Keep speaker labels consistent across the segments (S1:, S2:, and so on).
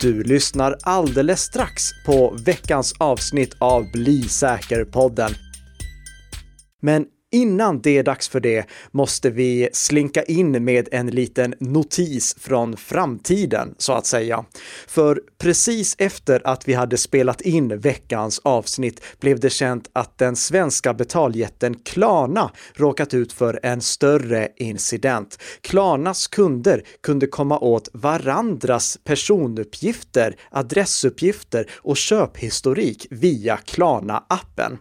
S1: Du lyssnar alldeles strax på veckans avsnitt av Bli säker-podden. Men Innan det är dags för det måste vi slinka in med en liten notis från framtiden, så att säga. För precis efter att vi hade spelat in veckans avsnitt blev det känt att den svenska betaljätten Klarna råkat ut för en större incident. Klarnas kunder kunde komma åt varandras personuppgifter, adressuppgifter och köphistorik via Klarna-appen.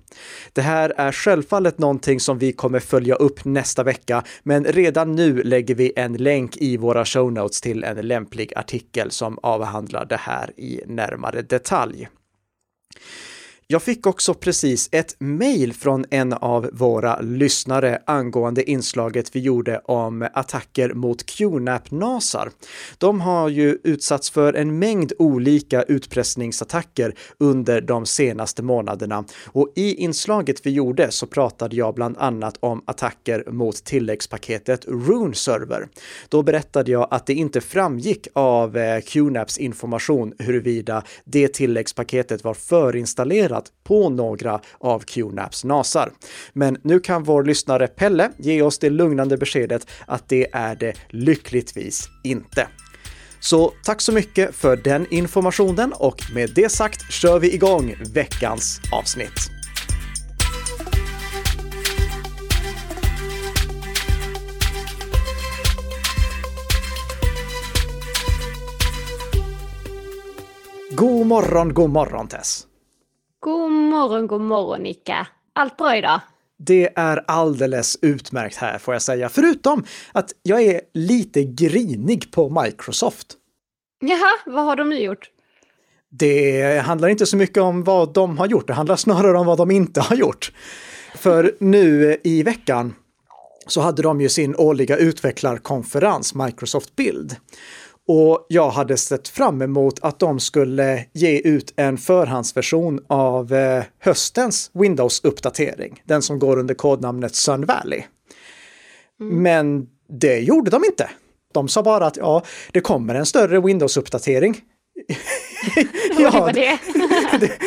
S1: Det här är självfallet någonting som vi kommer följa upp nästa vecka, men redan nu lägger vi en länk i våra show notes till en lämplig artikel som avhandlar det här i närmare detalj. Jag fick också precis ett mejl från en av våra lyssnare angående inslaget vi gjorde om attacker mot QNAP-nasar. De har ju utsatts för en mängd olika utpressningsattacker under de senaste månaderna och i inslaget vi gjorde så pratade jag bland annat om attacker mot tilläggspaketet Rune Server. Då berättade jag att det inte framgick av eh, QNAPs information huruvida det tilläggspaketet var förinstallerat landat på några av QNAPs nasar. Men nu kan vår lyssnare Pelle ge oss det lugnande beskedet att det är det lyckligtvis inte. Så tack så mycket för den informationen och med det sagt kör vi igång veckans avsnitt. God morgon, god morgon Tess!
S2: God morgon, god morgon Nicka. Allt bra idag?
S1: Det är alldeles utmärkt här får jag säga, förutom att jag är lite grinig på Microsoft.
S2: Jaha, vad har de nu gjort?
S1: Det handlar inte så mycket om vad de har gjort, det handlar snarare om vad de inte har gjort. För nu i veckan så hade de ju sin årliga utvecklarkonferens Microsoft Build. Och jag hade sett fram emot att de skulle ge ut en förhandsversion av eh, höstens Windows-uppdatering. Den som går under kodnamnet Sun Valley. Mm. Men det gjorde de inte. De sa bara att ja, det kommer en större Windows-uppdatering.
S2: ja, det.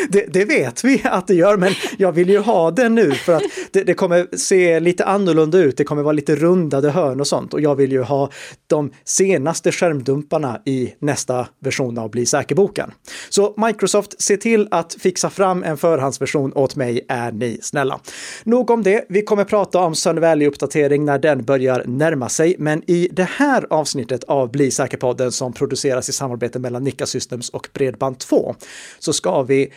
S1: det, det, vet vi att det gör, men jag vill ju ha den nu för att det, det, kommer se lite annorlunda ut. Det kommer vara lite rundade hörn och sånt och jag vill ju ha de senaste skärmdumparna i nästa version av Bli säker-boken. Så Microsoft, se till att fixa fram en förhandsversion åt mig är ni snälla. Nog om det. Vi kommer prata om Sun Valley-uppdatering när den börjar närma sig, men i det här avsnittet av Bli säker-podden som produceras i samarbete mellan Nika Systems och Bredband2 så ska vi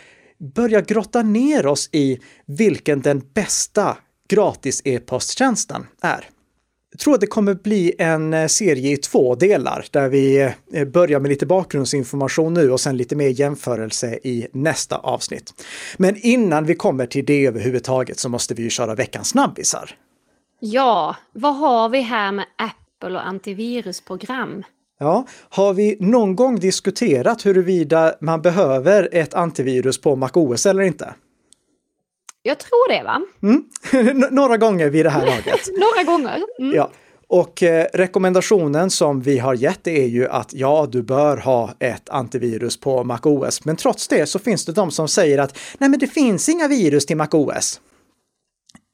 S1: börja grotta ner oss i vilken den bästa gratis e-posttjänsten är. Jag tror att det kommer bli en eh, serie i två delar där vi eh, börjar med lite bakgrundsinformation nu och sen lite mer jämförelse i nästa avsnitt. Men innan vi kommer till det överhuvudtaget så måste vi ju köra veckans snabbisar.
S2: Ja, vad har vi här med Apple och antivirusprogram?
S1: Ja, har vi någon gång diskuterat huruvida man behöver ett antivirus på MacOS eller inte?
S2: Jag tror det va?
S1: Mm. Några gånger vid det här laget.
S2: Några gånger.
S1: Mm. Ja. Och eh, rekommendationen som vi har gett är ju att ja, du bör ha ett antivirus på MacOS. Men trots det så finns det de som säger att nej, men det finns inga virus till MacOS.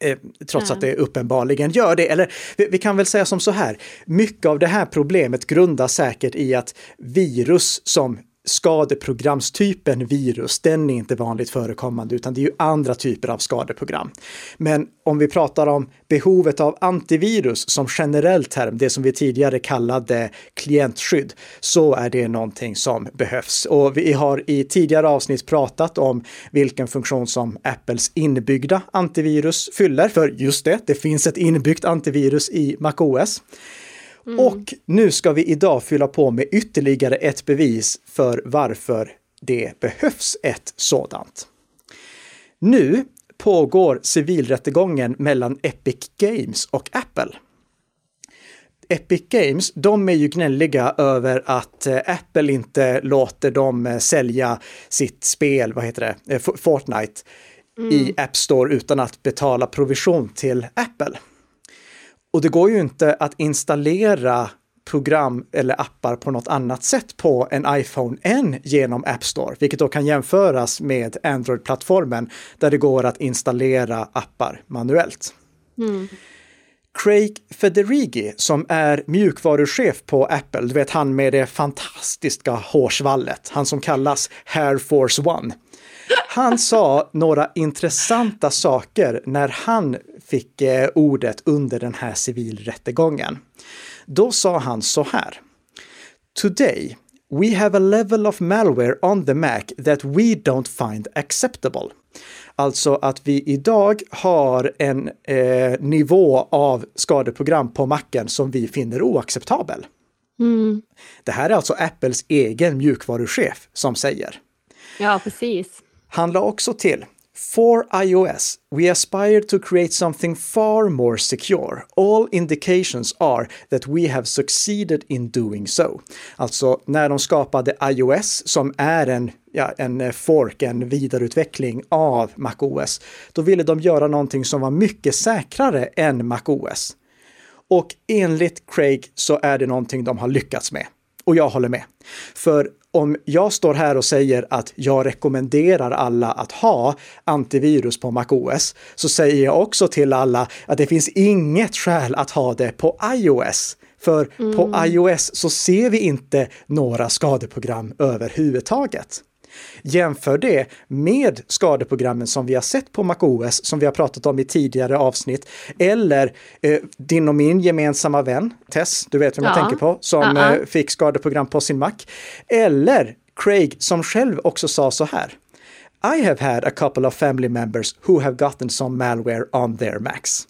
S1: Eh, trots mm. att det uppenbarligen gör det. Eller vi, vi, kan väl säga som så här, mycket av det här problemet grundas säkert i att virus som skadeprogramstypen virus, den är inte vanligt förekommande, utan det är ju andra typer av skadeprogram. Men om vi pratar om behovet av antivirus som generell term, det som vi tidigare kallade klientskydd, så är det någonting som behövs. Och vi har i tidigare avsnitt pratat om vilken funktion som Apples inbyggda antivirus fyller, för just det, det finns ett inbyggt antivirus i MacOS. Mm. Och nu ska vi idag fylla på med ytterligare ett bevis för varför det behövs ett sådant. Nu pågår civilrättegången mellan Epic Games och Apple. Epic Games, de är ju gnälliga över att eh, Apple inte låter dem eh, sälja sitt spel, vad heter det, eh, Fortnite, mm. i App Store utan att betala provision till Apple. Och det går ju inte att installera program eller appar på något annat sätt på en iPhone än genom App Store, vilket då kan jämföras med Android-plattformen där det går att installera appar manuellt. Mm. Craig Federighi som är mjukvaruchef på Apple, du vet han med det fantastiska hårsvallet, han som kallas Hair Force One. Han sa några intressanta saker när han fick eh, ordet under den här civilrättegången. Då sa han så här. Today, we have a level of malware on the Mac that we don't find acceptable. Alltså att vi idag har en eh, nivå av skadeprogram på macken som vi finner oacceptabel. Mm. Det här är alltså Apples egen mjukvaruchef som säger.
S2: Ja, precis.
S1: Han la också till For iOS, we aspire to create something far more secure. All indications are that we have succeeded in doing so. Alltså, när de skapade iOS, som är en, ja, en eh, fork, en vidareutveckling av MacOS, då ville de göra någonting som var mycket säkrare än MacOS. Och enligt Craig så är det någonting de har lyckats med. Och jag håller med. För om jag står här och säger att jag rekommenderar alla att ha antivirus på MacOS, så säger jag också till alla att det finns inget skäl att ha det på iOS. För mm. på iOS så ser vi inte några skadeprogram överhuvudtaget. Jämför det med skadeprogrammen som vi har sett på MacOS, som vi har pratat om i tidigare avsnitt, eller eh, din och min gemensamma vän, Tess, du vet vem ja. jag tänker på, som uh -uh. Eh, fick skadeprogram på sin Mac. Eller Craig som själv också sa så här. I have had a couple of family members who have gotten some malware on their Macs.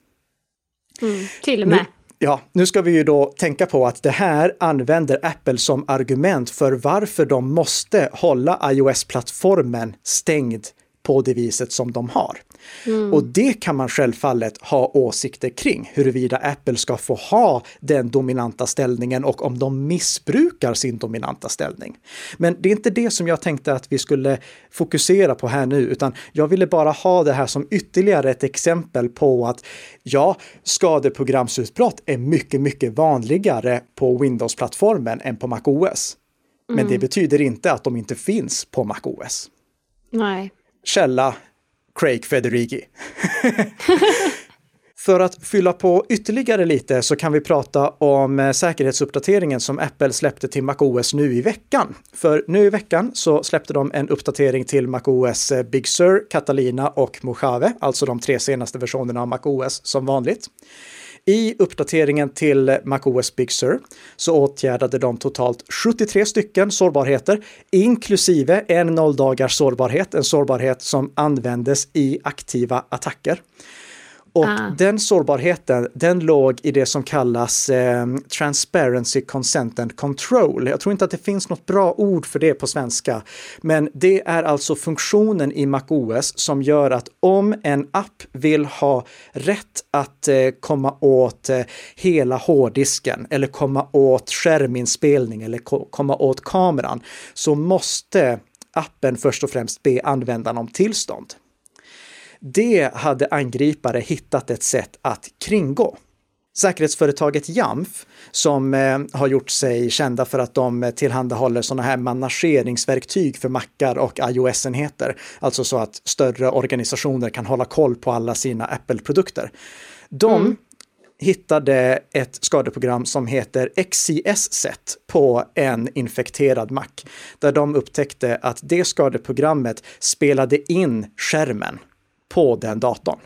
S2: Mm, till och med. Nu,
S1: Ja, nu ska vi ju då tänka på att det här använder Apple som argument för varför de måste hålla iOS-plattformen stängd på det viset som de har. Mm. Och det kan man självfallet ha åsikter kring, huruvida Apple ska få ha den dominanta ställningen och om de missbrukar sin dominanta ställning. Men det är inte det som jag tänkte att vi skulle fokusera på här nu, utan jag ville bara ha det här som ytterligare ett exempel på att ja, skadeprogramsutbrott är mycket, mycket vanligare på Windows-plattformen än på MacOS. Men mm. det betyder inte att de inte finns på MacOS.
S2: Nej.
S1: Källa Craig Federighi. För att fylla på ytterligare lite så kan vi prata om eh, säkerhetsuppdateringen som Apple släppte till MacOS nu i veckan. För nu i veckan så släppte de en uppdatering till MacOS eh, Big Sur, Catalina och Mojave, alltså de tre senaste versionerna av MacOS som vanligt. I uppdateringen till MacOS Big Sur så åtgärdade de totalt 73 stycken sårbarheter, inklusive en nolldagars sårbarhet, en sårbarhet som användes i aktiva attacker. Och ah. den sårbarheten, den låg i det som kallas eh, Transparency Consent and Control. Jag tror inte att det finns något bra ord för det på svenska. Men det är alltså funktionen i MacOS som gör att om en app vill ha rätt att eh, komma åt eh, hela hårddisken eller komma åt skärminspelning eller ko komma åt kameran så måste appen först och främst be användaren om tillstånd. Det hade angripare hittat ett sätt att kringgå. Säkerhetsföretaget Jamf, som eh, har gjort sig kända för att de tillhandahåller sådana här manageringsverktyg för mackar och iOS-enheter, alltså så att större organisationer kan hålla koll på alla sina Apple-produkter. De mm. hittade ett skadeprogram som heter XCS-set på en infekterad Mac, där de upptäckte att det skadeprogrammet spelade in skärmen på den datorn.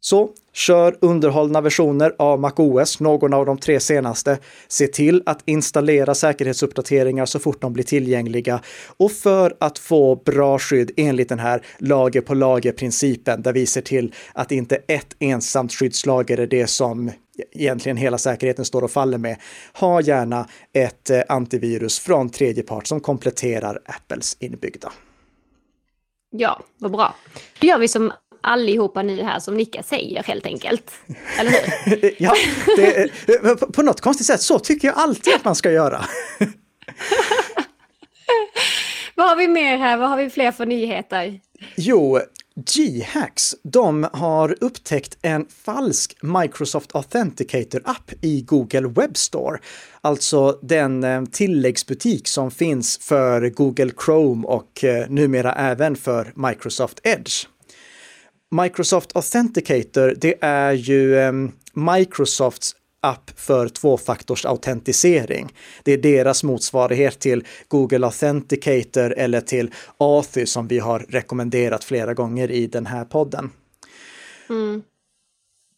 S1: Så kör underhållna versioner av MacOS, någon av de tre senaste. Se till att installera säkerhetsuppdateringar så fort de blir tillgängliga. Och för att få bra skydd enligt den här lager på lager-principen där vi ser till att inte ett ensamt skyddslager är det som egentligen hela säkerheten står och faller med. Ha gärna ett eh, antivirus från tredje part som kompletterar Apples inbyggda.
S2: Ja, vad bra. Då gör vi som allihopa nu här som Nicka säger helt enkelt. Eller hur?
S1: ja, det, på något konstigt sätt så tycker jag alltid att man ska göra.
S2: Vad har vi mer här? Vad har vi fler för nyheter?
S1: Jo, G-Hacks, de har upptäckt en falsk Microsoft Authenticator-app i Google Web Store. Alltså den eh, tilläggsbutik som finns för Google Chrome och eh, numera även för Microsoft Edge. Microsoft Authenticator, det är ju eh, Microsofts app för tvåfaktorsautentisering. Det är deras motsvarighet till Google Authenticator eller till Authy som vi har rekommenderat flera gånger i den här podden. Mm.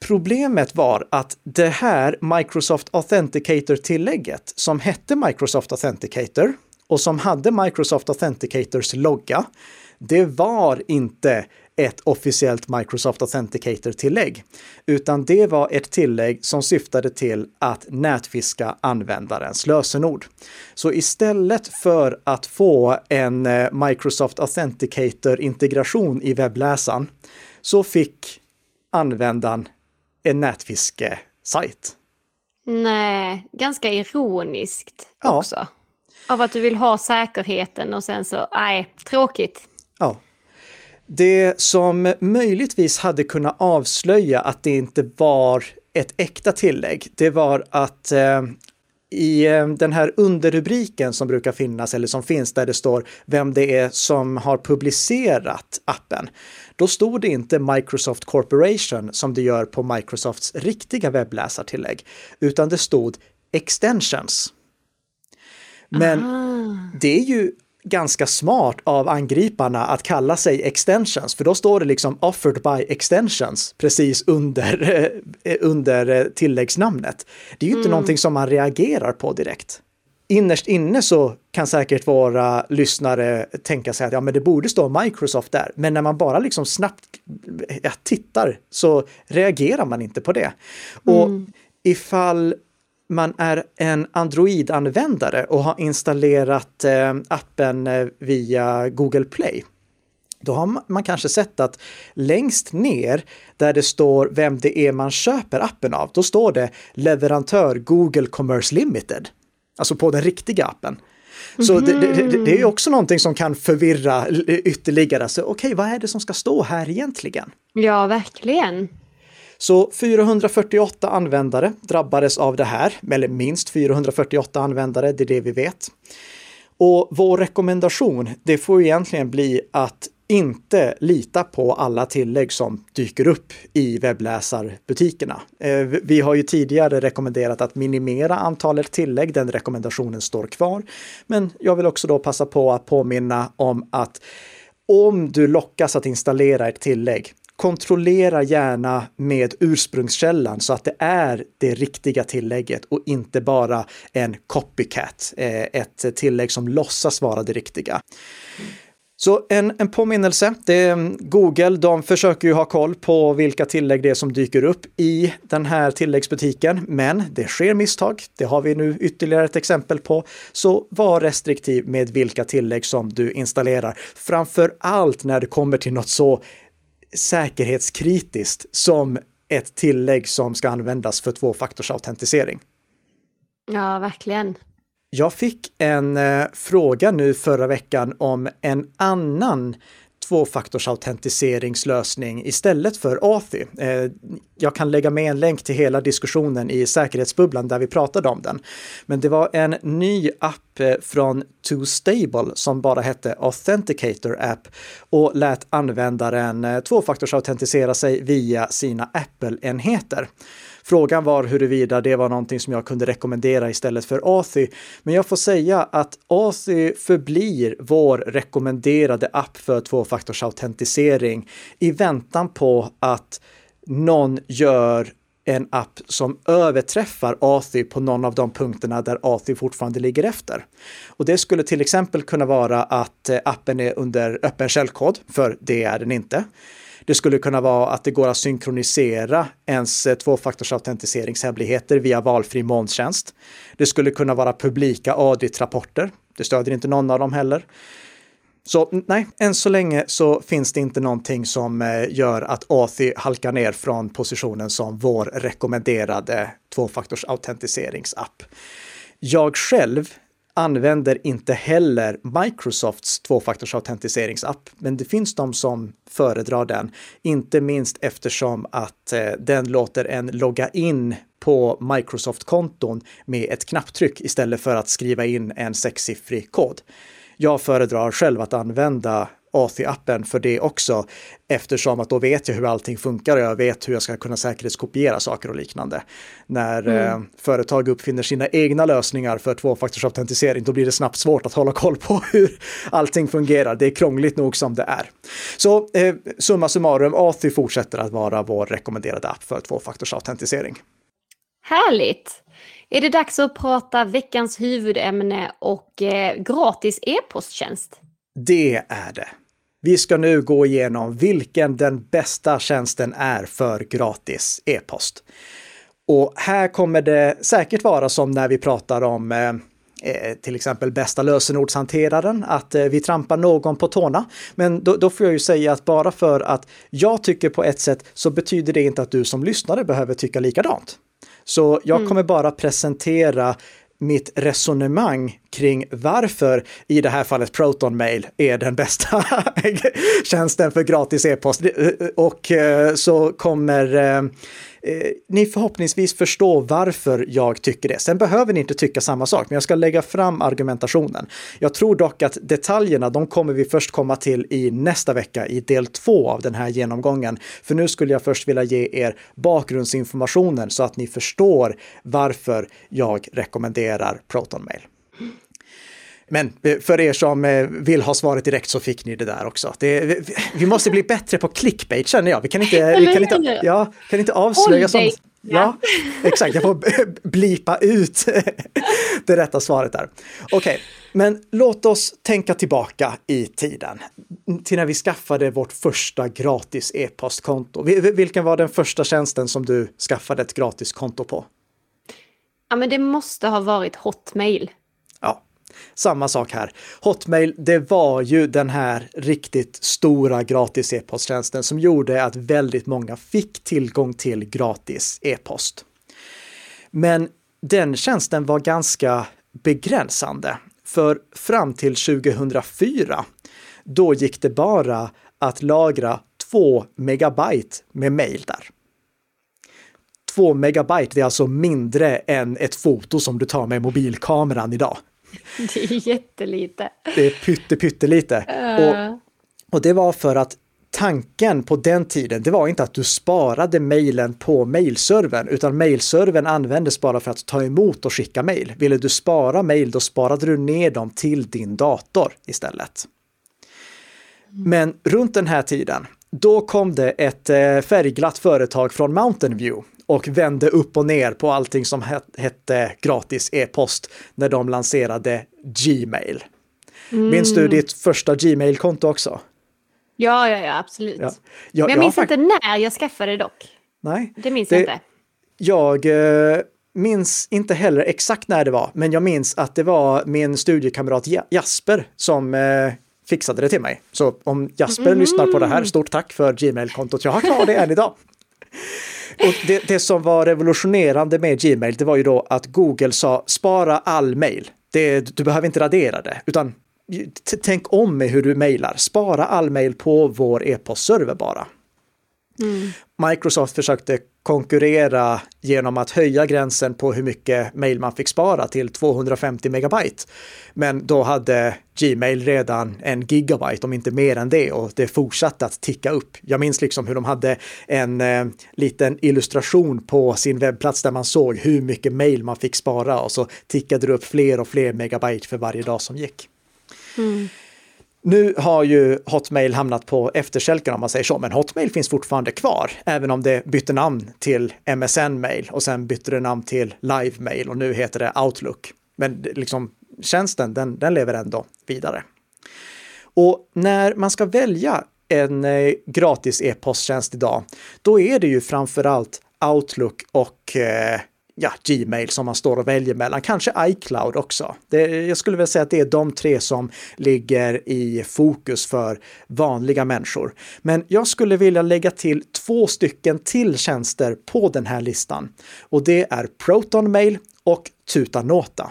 S1: Problemet var att det här Microsoft Authenticator-tillägget som hette Microsoft Authenticator och som hade Microsoft Authenticators logga, det var inte ett officiellt Microsoft Authenticator-tillägg, utan det var ett tillägg som syftade till att nätfiska användarens lösenord. Så istället för att få en eh, Microsoft Authenticator-integration i webbläsaren så fick användaren en nätfiskesajt.
S2: Nej, ganska ironiskt också. Ja. Av att du vill ha säkerheten och sen så, nej, tråkigt.
S1: Ja. Det som möjligtvis hade kunnat avslöja att det inte var ett äkta tillägg, det var att eh, i eh, den här underrubriken som brukar finnas eller som finns där det står vem det är som har publicerat appen. Då stod det inte Microsoft Corporation som det gör på Microsofts riktiga webbläsartillägg, utan det stod Extensions. Men Aha. det är ju ganska smart av angriparna att kalla sig extensions, för då står det liksom offered by extensions precis under, eh, under eh, tilläggsnamnet. Det är ju inte mm. någonting som man reagerar på direkt. Innerst inne så kan säkert våra lyssnare tänka sig att ja, men det borde stå Microsoft där. Men när man bara liksom snabbt ja, tittar så reagerar man inte på det. Mm. Och ifall man är en Android-användare och har installerat eh, appen eh, via Google Play, då har man kanske sett att längst ner där det står vem det är man köper appen av, då står det leverantör Google Commerce Limited. Alltså på den riktiga appen. Så mm det, det, det, är också någonting som kan förvirra ytterligare. Okej, okay, vad är det som ska stå här egentligen?
S2: Ja, verkligen.
S1: Så 448 användare drabbades av det här, eller minst 448 användare, det är det vi vet. Och vår rekommendation, det får egentligen bli att inte lita på alla tillägg som dyker upp i webbläsarbutikerna. Eh, vi har ju tidigare rekommenderat att minimera antalet tillägg, den rekommendationen står kvar. Men jag vill också då passa på att påminna om att om du lockas att installera ett tillägg, kontrollera gärna med ursprungskällan så att det är det riktiga tillägget och inte bara en copycat, eh, ett tillägg som låtsas vara det riktiga. Så en, en påminnelse, det, mm, Google de försöker ju ha koll på vilka tillägg det är som dyker upp i den här tilläggsbutiken, men det sker misstag. Det har vi nu ytterligare ett exempel på. Så var restriktiv med vilka tillägg som du installerar, framför allt när det kommer till något så säkerhetskritiskt som ett tillägg som ska användas för tvåfaktorsautentisering.
S2: Ja, verkligen.
S1: Jag fick en eh, fråga nu förra veckan om en annan tvåfaktorsautentiseringslösning istället för Authy. Eh, jag kan lägga med en länk till hela diskussionen i säkerhetsbubblan där vi pratade om den. Men det var en ny app Eh, från från TwoStable som bara hette Authenticator App och lät användaren eh, tvåfaktorsautentisera sig via sina Apple-enheter. Frågan var huruvida det var någonting som jag kunde rekommendera istället för Authy. Men jag får säga att Authy förblir vår rekommenderade app för tvåfaktorsautentisering i väntan på att någon gör en app som överträffar Authy på någon av de punkterna där Authy fortfarande ligger efter. Och det skulle till exempel kunna vara att eh, appen är under öppen källkod, för det är den inte. Det skulle kunna vara att det går att synkronisera ens eh, tvåfaktorsautentiseringshemligheter via valfri molntjänst. Det skulle kunna vara publika audit-rapporter. Det stödjer inte någon av dem heller. Så nej, än så länge så finns det inte någonting som eh, gör att Authy halkar ner från positionen som vår rekommenderade tvåfaktorsautentiseringsapp. Jag själv använder inte heller Microsofts tvåfaktorsautentiseringsapp, men det finns de som föredrar den, inte minst eftersom att eh, den låter en logga in på Microsoft-konton med ett knapptryck istället för att skriva in en sexsiffrig kod. Jag föredrar själv att använda Authy-appen för det också, eftersom att då vet jag hur allting funkar och jag vet hur jag ska kunna säkerhetskopiera saker och liknande. När mm. eh, företag uppfinner sina egna lösningar för tvåfaktorsautentisering, då blir det snabbt svårt att hålla koll på hur allting fungerar. Det är krångligt nog som det är. Så eh, summa summarum, Authy fortsätter att vara vår rekommenderade app för tvåfaktorsautentisering.
S2: Härligt! Är det dags att prata veckans huvudämne och eh, gratis e-posttjänst?
S1: Det är det. Vi ska nu gå igenom vilken den bästa tjänsten är för gratis e-post. Och här kommer det säkert vara som när vi pratar om eh, eh till exempel bästa lösenordshanteraren, att eh, vi trampar någon på tårna. Men då, då, får jag ju säga att bara för att jag tycker på ett sätt så betyder det inte att du som lyssnare behöver tycka likadant. Så jag mm. kommer bara presentera mitt resonemang kring varför i det här fallet Proton Mail är den bästa tjänsten för gratis e-post. Och eh, så kommer eh, ni förhoppningsvis förstår varför jag tycker det. Sen behöver ni inte tycka samma sak, men jag ska lägga fram argumentationen. Jag tror dock att detaljerna, de kommer vi först komma till i nästa vecka i del två av den här genomgången. För nu skulle jag först vilja ge er bakgrundsinformationen så att ni förstår varför jag rekommenderar Proton Mail. Men eh, för er som eh, vill ha svaret direkt så fick ni det där också. Det, vi måste bli bättre på clickbait känner jag. Vi kan inte, vi kan inte, ja, kan inte avslöja sånt. Ja, exakt. Jag får blipa ut det rätta svaret där. Okej, okay. men låt oss tänka tillbaka i tiden till när vi skaffade vårt första gratis e-postkonto. Vilken var den första tjänsten som du skaffade ett gratis konto på?
S2: Ja, men det måste ha varit Hotmail.
S1: Samma sak här. Hotmail, det var ju den här riktigt stora gratis e-posttjänsten som gjorde att väldigt många fick tillgång till gratis e-post. Men den tjänsten var ganska begränsande. För fram till 2004, då gick det bara att lagra 2 megabyte med mail där. 2 megabyte, det är alltså mindre än ett foto som du tar med mobilkameran idag.
S2: Det är jättelite.
S1: Det är pytte, pyttelite. Uh. Och, och det var för att tanken på den tiden, det var inte att du sparade mejlen på mejlservern, utan mejlservern användes bara för att ta emot och skicka mejl. Ville du spara mejl, då sparade du ner dem till din dator istället. Men runt den här tiden, då kom det ett eh, färgglatt företag från Mountain View och vände upp och ner på allting som hette gratis e-post när de lanserade Gmail. Mm. Minns du ditt första Gmail-konto också?
S2: Ja, ja, ja absolut. Ja. Jag, Men jag minns jag inte när jag skaffade det dock.
S1: Nej.
S2: Det minns det, jag inte.
S1: Jag eh, minns inte heller exakt när det var, men jag minns att det var min studiekamrat Jasper som eh, fixade det till mig. Så om Jasper mm. lyssnar på det här, stort tack för Gmail-kontot. Jag har kvar det än idag. Och det, det, som var revolutionerande med Gmail, det var ju då att Google sa spara all mail. Det, du behöver inte radera det, utan tänk om med hur du mejlar. Spara all mail på vår e-postserver bara. Mm. Microsoft försökte konkurrera genom att höja gränsen på hur mycket mail man fick spara till 250 megabyte. Men då hade Gmail redan en gigabyte, om inte mer än det, och det fortsatte att ticka upp. Jag minns liksom hur de hade en eh, liten illustration på sin webbplats där man såg hur mycket mail man fick spara och så tickade det upp fler och fler megabyte för varje dag som gick. Mm. Nu har ju Hotmail hamnat på efterkälken om man säger så, men Hotmail finns fortfarande kvar, även om det bytte namn till MSN-mail och sen bytte det namn till Live-mail och nu heter det Outlook. Men liksom tjänsten, den, den lever ändå vidare. Och när man ska välja en eh, gratis e-posttjänst idag, då är det ju framför allt Outlook och eh, ja, Gmail som man står och väljer mellan. Kanske iCloud också. Det, jag skulle vilja säga att det är de tre som ligger i fokus för vanliga människor. Men jag skulle vilja lägga till två stycken till tjänster på den här listan. Och det är Proton Mail och Tutanota.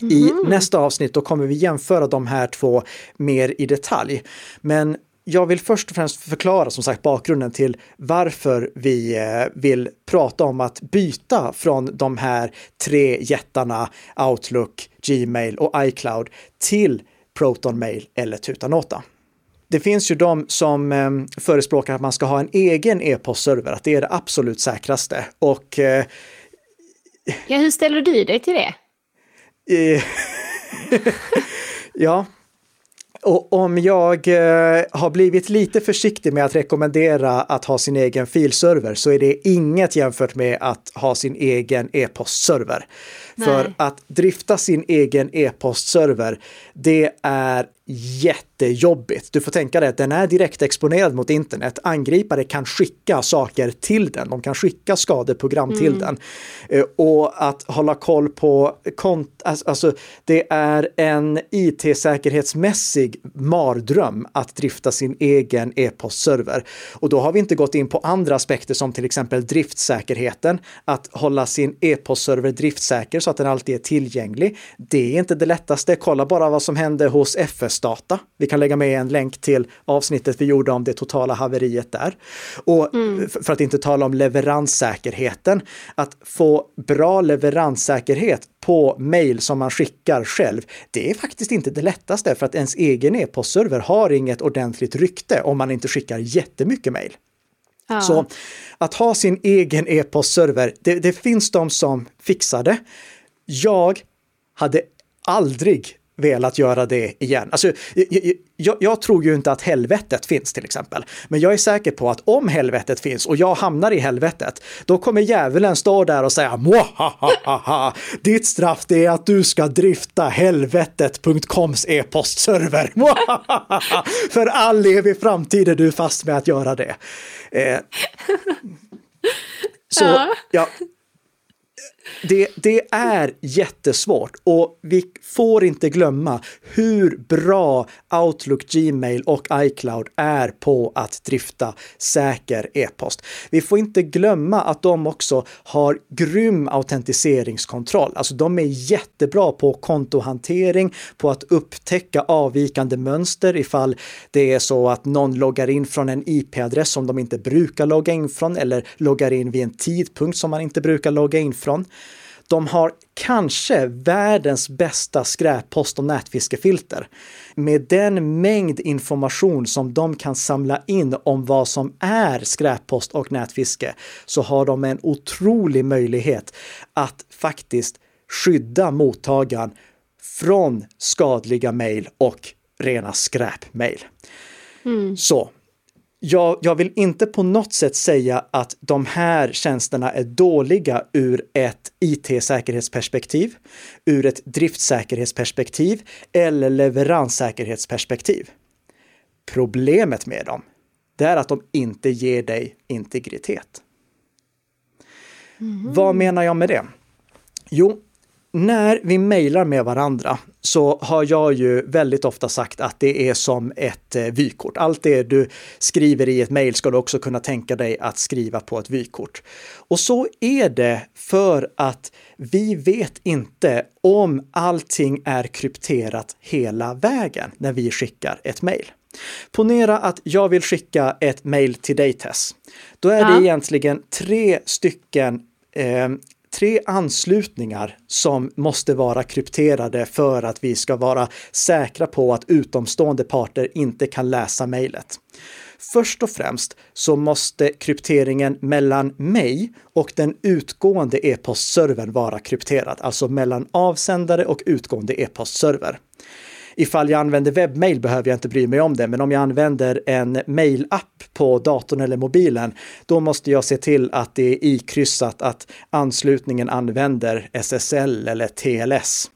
S1: I nästa avsnitt då kommer vi jämföra de här två mer i detalj. Men jag vill först och främst förklara som sagt bakgrunden till varför vi eh, vill prata om att byta från de här tre jättarna Outlook, Gmail och iCloud till Proton Mail eller Tutanota. Det finns ju de som eh, förespråkar att man ska ha en egen e-postserver, att det är det absolut säkraste. Och eh,
S2: Ja, hur ställer du dig till det?
S1: Ja. Och om jag eh, har blivit lite försiktig med att rekommendera att ha sin egen filserver så är det inget jämfört med att ha sin egen e-postserver. För att drifta sin egen e-postserver, det är jättejobbigt. Du får tänka dig att den är direkt exponerad mot internet. Angripare kan skicka saker till den. De kan skicka skadeprogram mm. till den. Eh, och att hålla koll på kont alltså det är en it-säkerhetsmässig mardröm att drifta sin egen e-postserver. Och då har vi inte gått in på andra aspekter som till exempel driftsäkerheten. Att hålla sin e-postserver driftsäker så att den alltid är tillgänglig. Det är inte det lättaste. Kolla bara vad som hände hos FS-data. Vi kan lägga med en länk till avsnittet vi gjorde om det totala haveriet där. Och mm. för att inte tala om leveranssäkerheten, att få bra leveranssäkerhet på mail som man skickar själv, det är faktiskt inte det lättaste för att ens egen e-postserver har inget ordentligt rykte om man inte skickar jättemycket mail. Ja. Så att ha sin egen e-postserver, det, det finns de som fixar det. Jag hade aldrig velat göra det igen. Alltså, jag, jag, tror ju inte att helvetet finns till exempel, men jag är säker på att om helvetet finns och jag hamnar i helvetet, då kommer djävulen stå där och säga Mwahahaha, ditt straff det är att du ska drifta helvetet.coms e-postserver. För all evig framtid är du fast med att göra det. Eh, så, ja, det, det, är jättesvårt och vi får inte glömma hur bra Outlook, Gmail och iCloud är på att drifta säker e-post. Vi får inte glömma att de också har grym autentiseringskontroll. Alltså de är jättebra på kontohantering, på att upptäcka avvikande mönster ifall det är så att någon loggar in från en IP-adress som de inte brukar logga in från eller loggar in vid en tidpunkt som man inte brukar logga in från. De har kanske världens bästa skräppost och nätfiskefilter. Med den mängd information som de kan samla in om vad som är skräppost och nätfiske så har de en otrolig möjlighet att faktiskt skydda mottagaren från skadliga mejl och rena skräpmejl. Mm. Så jag, jag, vill inte på något sätt säga att de här tjänsterna är dåliga ur ett IT-säkerhetsperspektiv, ur ett driftsäkerhetsperspektiv eller leveranssäkerhetsperspektiv. Problemet med dem, det är att de inte ger dig integritet. Mm. Vad menar jag med det? Jo, när vi mejlar med varandra så har jag ju väldigt ofta sagt att det är som ett eh, vykort. Allt det du skriver i ett mejl ska du också kunna tänka dig att skriva på ett vykort. Och så är det för att vi vet inte om allting är krypterat hela vägen när vi skickar ett mejl. Ponera att jag vill skicka ett mejl till dig Tess. Då är ja. det egentligen tre stycken eh, tre anslutningar som måste vara krypterade för att vi ska vara säkra på att utomstående parter inte kan läsa mejlet. Först och främst så måste krypteringen mellan mig och den utgående e-postservern vara krypterad, alltså mellan avsändare och utgående e-postserver. Ifall jag använder webbmail behöver jag inte bry mig om det, men om jag använder en mailapp på datorn eller mobilen, då måste jag se till att det är ikryssat att anslutningen använder SSL eller TLS.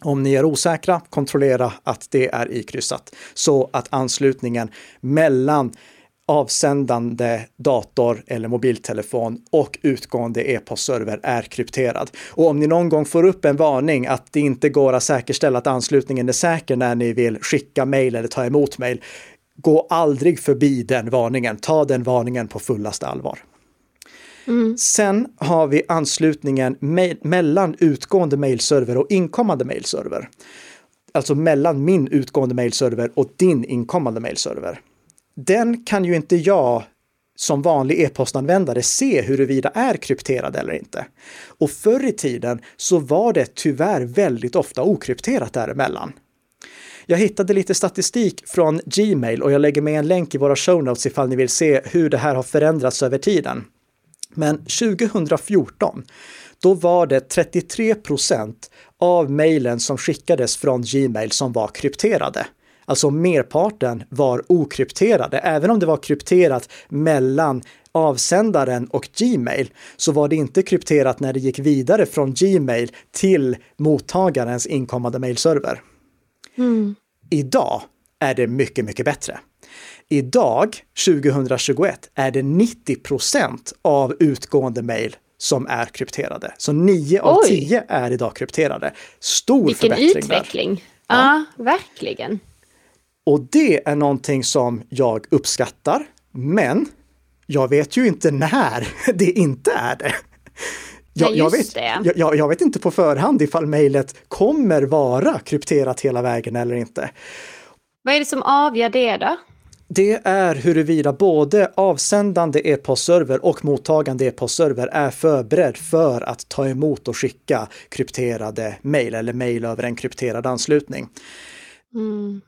S1: Om ni är osäkra, kontrollera att det är ikryssat så att anslutningen mellan avsändande dator eller mobiltelefon och utgående e-postserver är krypterad. Och om ni någon gång får upp en varning att det inte går att säkerställa att anslutningen är säker när ni vill skicka mejl eller ta emot mejl, gå aldrig förbi den varningen. Ta den varningen på fullaste allvar. Mm. Sen har vi anslutningen me mellan utgående mailserver och inkommande mailserver. Alltså mellan min utgående mailserver och din inkommande mailserver. Den kan ju inte jag som vanlig e-postanvändare se huruvida är krypterad eller inte. Och förr i tiden så var det tyvärr väldigt ofta okrypterat däremellan. Jag hittade lite statistik från Gmail och jag lägger med en länk i våra show notes ifall ni vill se hur det här har förändrats över tiden. Men 2014, då var det 33 procent av mejlen som skickades från Gmail som var krypterade. Alltså merparten var okrypterade. Även om det var krypterat mellan avsändaren och Gmail så var det inte krypterat när det gick vidare från Gmail till mottagarens inkommande mailserver. Mm. Idag är det mycket, mycket bättre. Idag, 2021, är det 90 procent av utgående mejl som är krypterade. Så 9 av 10 är idag krypterade. Stor
S2: Vilken
S1: förbättring
S2: utveckling! Där. Ja. ja, verkligen.
S1: Och det är någonting som jag uppskattar, men jag vet ju inte när det inte är det. Jag, jag, vet, jag, jag, vet inte på förhand ifall mejlet kommer vara krypterat hela vägen eller inte.
S2: Vad är det som avgör det då?
S1: Det är huruvida både avsändande e-postserver och mottagande e-postserver är förberedd för att ta emot och skicka krypterade mejl eller mejl över en krypterad anslutning. Mm.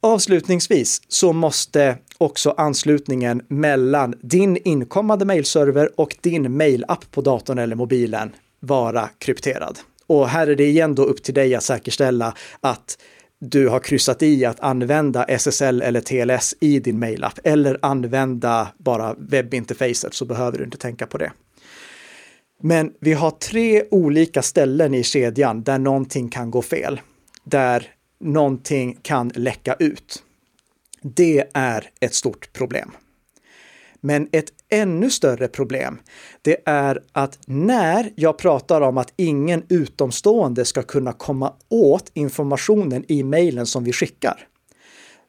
S1: Avslutningsvis så måste också anslutningen mellan din inkommande mailserver och din mailapp på datorn eller mobilen vara krypterad. Och här är det igen då upp till dig att säkerställa att du har kryssat i att använda SSL eller TLS i din mailapp eller använda bara webbinterfacet så behöver du inte tänka på det. Men vi har tre olika ställen i kedjan där någonting kan gå fel. Där någonting kan läcka ut. Det är ett stort problem. Men ett ännu större problem, det är att när jag pratar om att ingen utomstående ska kunna komma åt informationen i mejlen som vi skickar,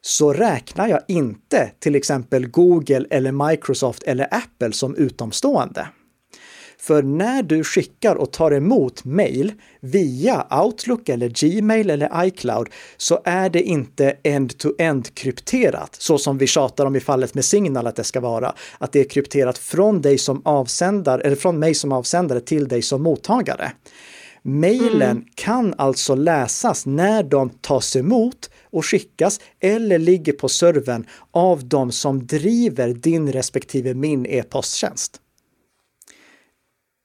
S1: så räknar jag inte till exempel Google eller Microsoft eller Apple som utomstående. För när du skickar och tar emot mail via Outlook eller Gmail eller iCloud så är det inte end-to-end krypterat så som vi tjatar om i fallet med Signal att det ska vara. Att det är krypterat från dig som avsändare eller från mig som avsändare till dig som mottagare. Mailen mm. kan alltså läsas när de tas emot och skickas eller ligger på servern av de som driver din respektive min e-posttjänst.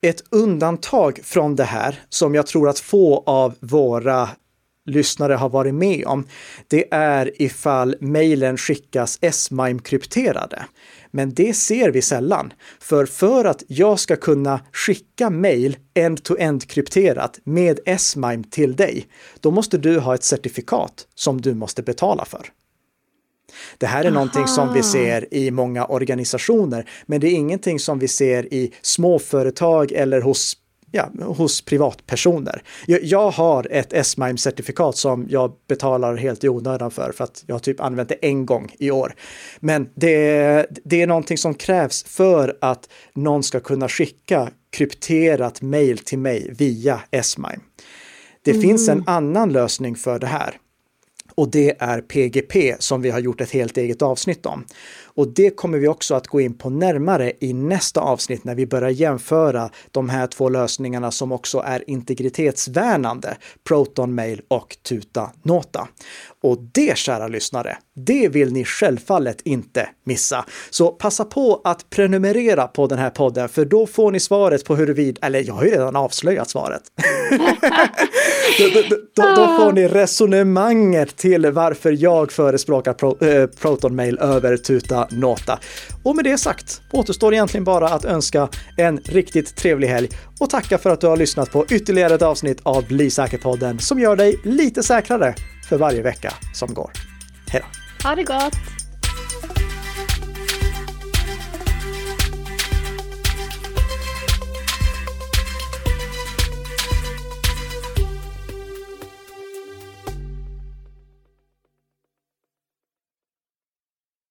S1: Ett undantag från det här, som jag tror att få av våra lyssnare har varit med om, det är ifall mejlen skickas S-MIME-krypterade. Men det ser vi sällan. För för att jag ska kunna skicka mejl end-to-end krypterat med S-MIME till dig, då måste du ha ett certifikat som du måste betala för. Det här är Aha. någonting som vi ser i många organisationer, men det är ingenting som vi ser i småföretag eller hos ja, hos privatpersoner. Jag, jag har ett S-MIME-certifikat som jag betalar helt i onödan för, för att jag har typ använt det en gång i år. Men det, det är någonting som krävs för att någon ska kunna skicka krypterat mejl till mig via S-MIME. Det mm. finns en annan lösning för det här. Och det är PGP som vi har gjort ett helt eget avsnitt om. Och det kommer vi också att gå in på närmare i nästa avsnitt när vi börjar jämföra de här två lösningarna som också är integritetsvärnande, Proton Mail och Tuta Nota. Och det, kära lyssnare, det vill ni självfallet inte missa. Så passa på att prenumerera på den här podden, för då får ni svaret på huruvida, eller jag har ju redan avslöjat svaret. då, då, då, då, får ni resonemanget till varför jag förespråkar Pro, äh, Proton Mail över Tuta Nota. Och med det sagt återstår egentligen bara att önska en riktigt trevlig helg och tacka för att du har lyssnat på ytterligare ett avsnitt av Bli säker-podden som gör dig lite säkrare för varje vecka som går. Hej då!
S2: Ha det gott!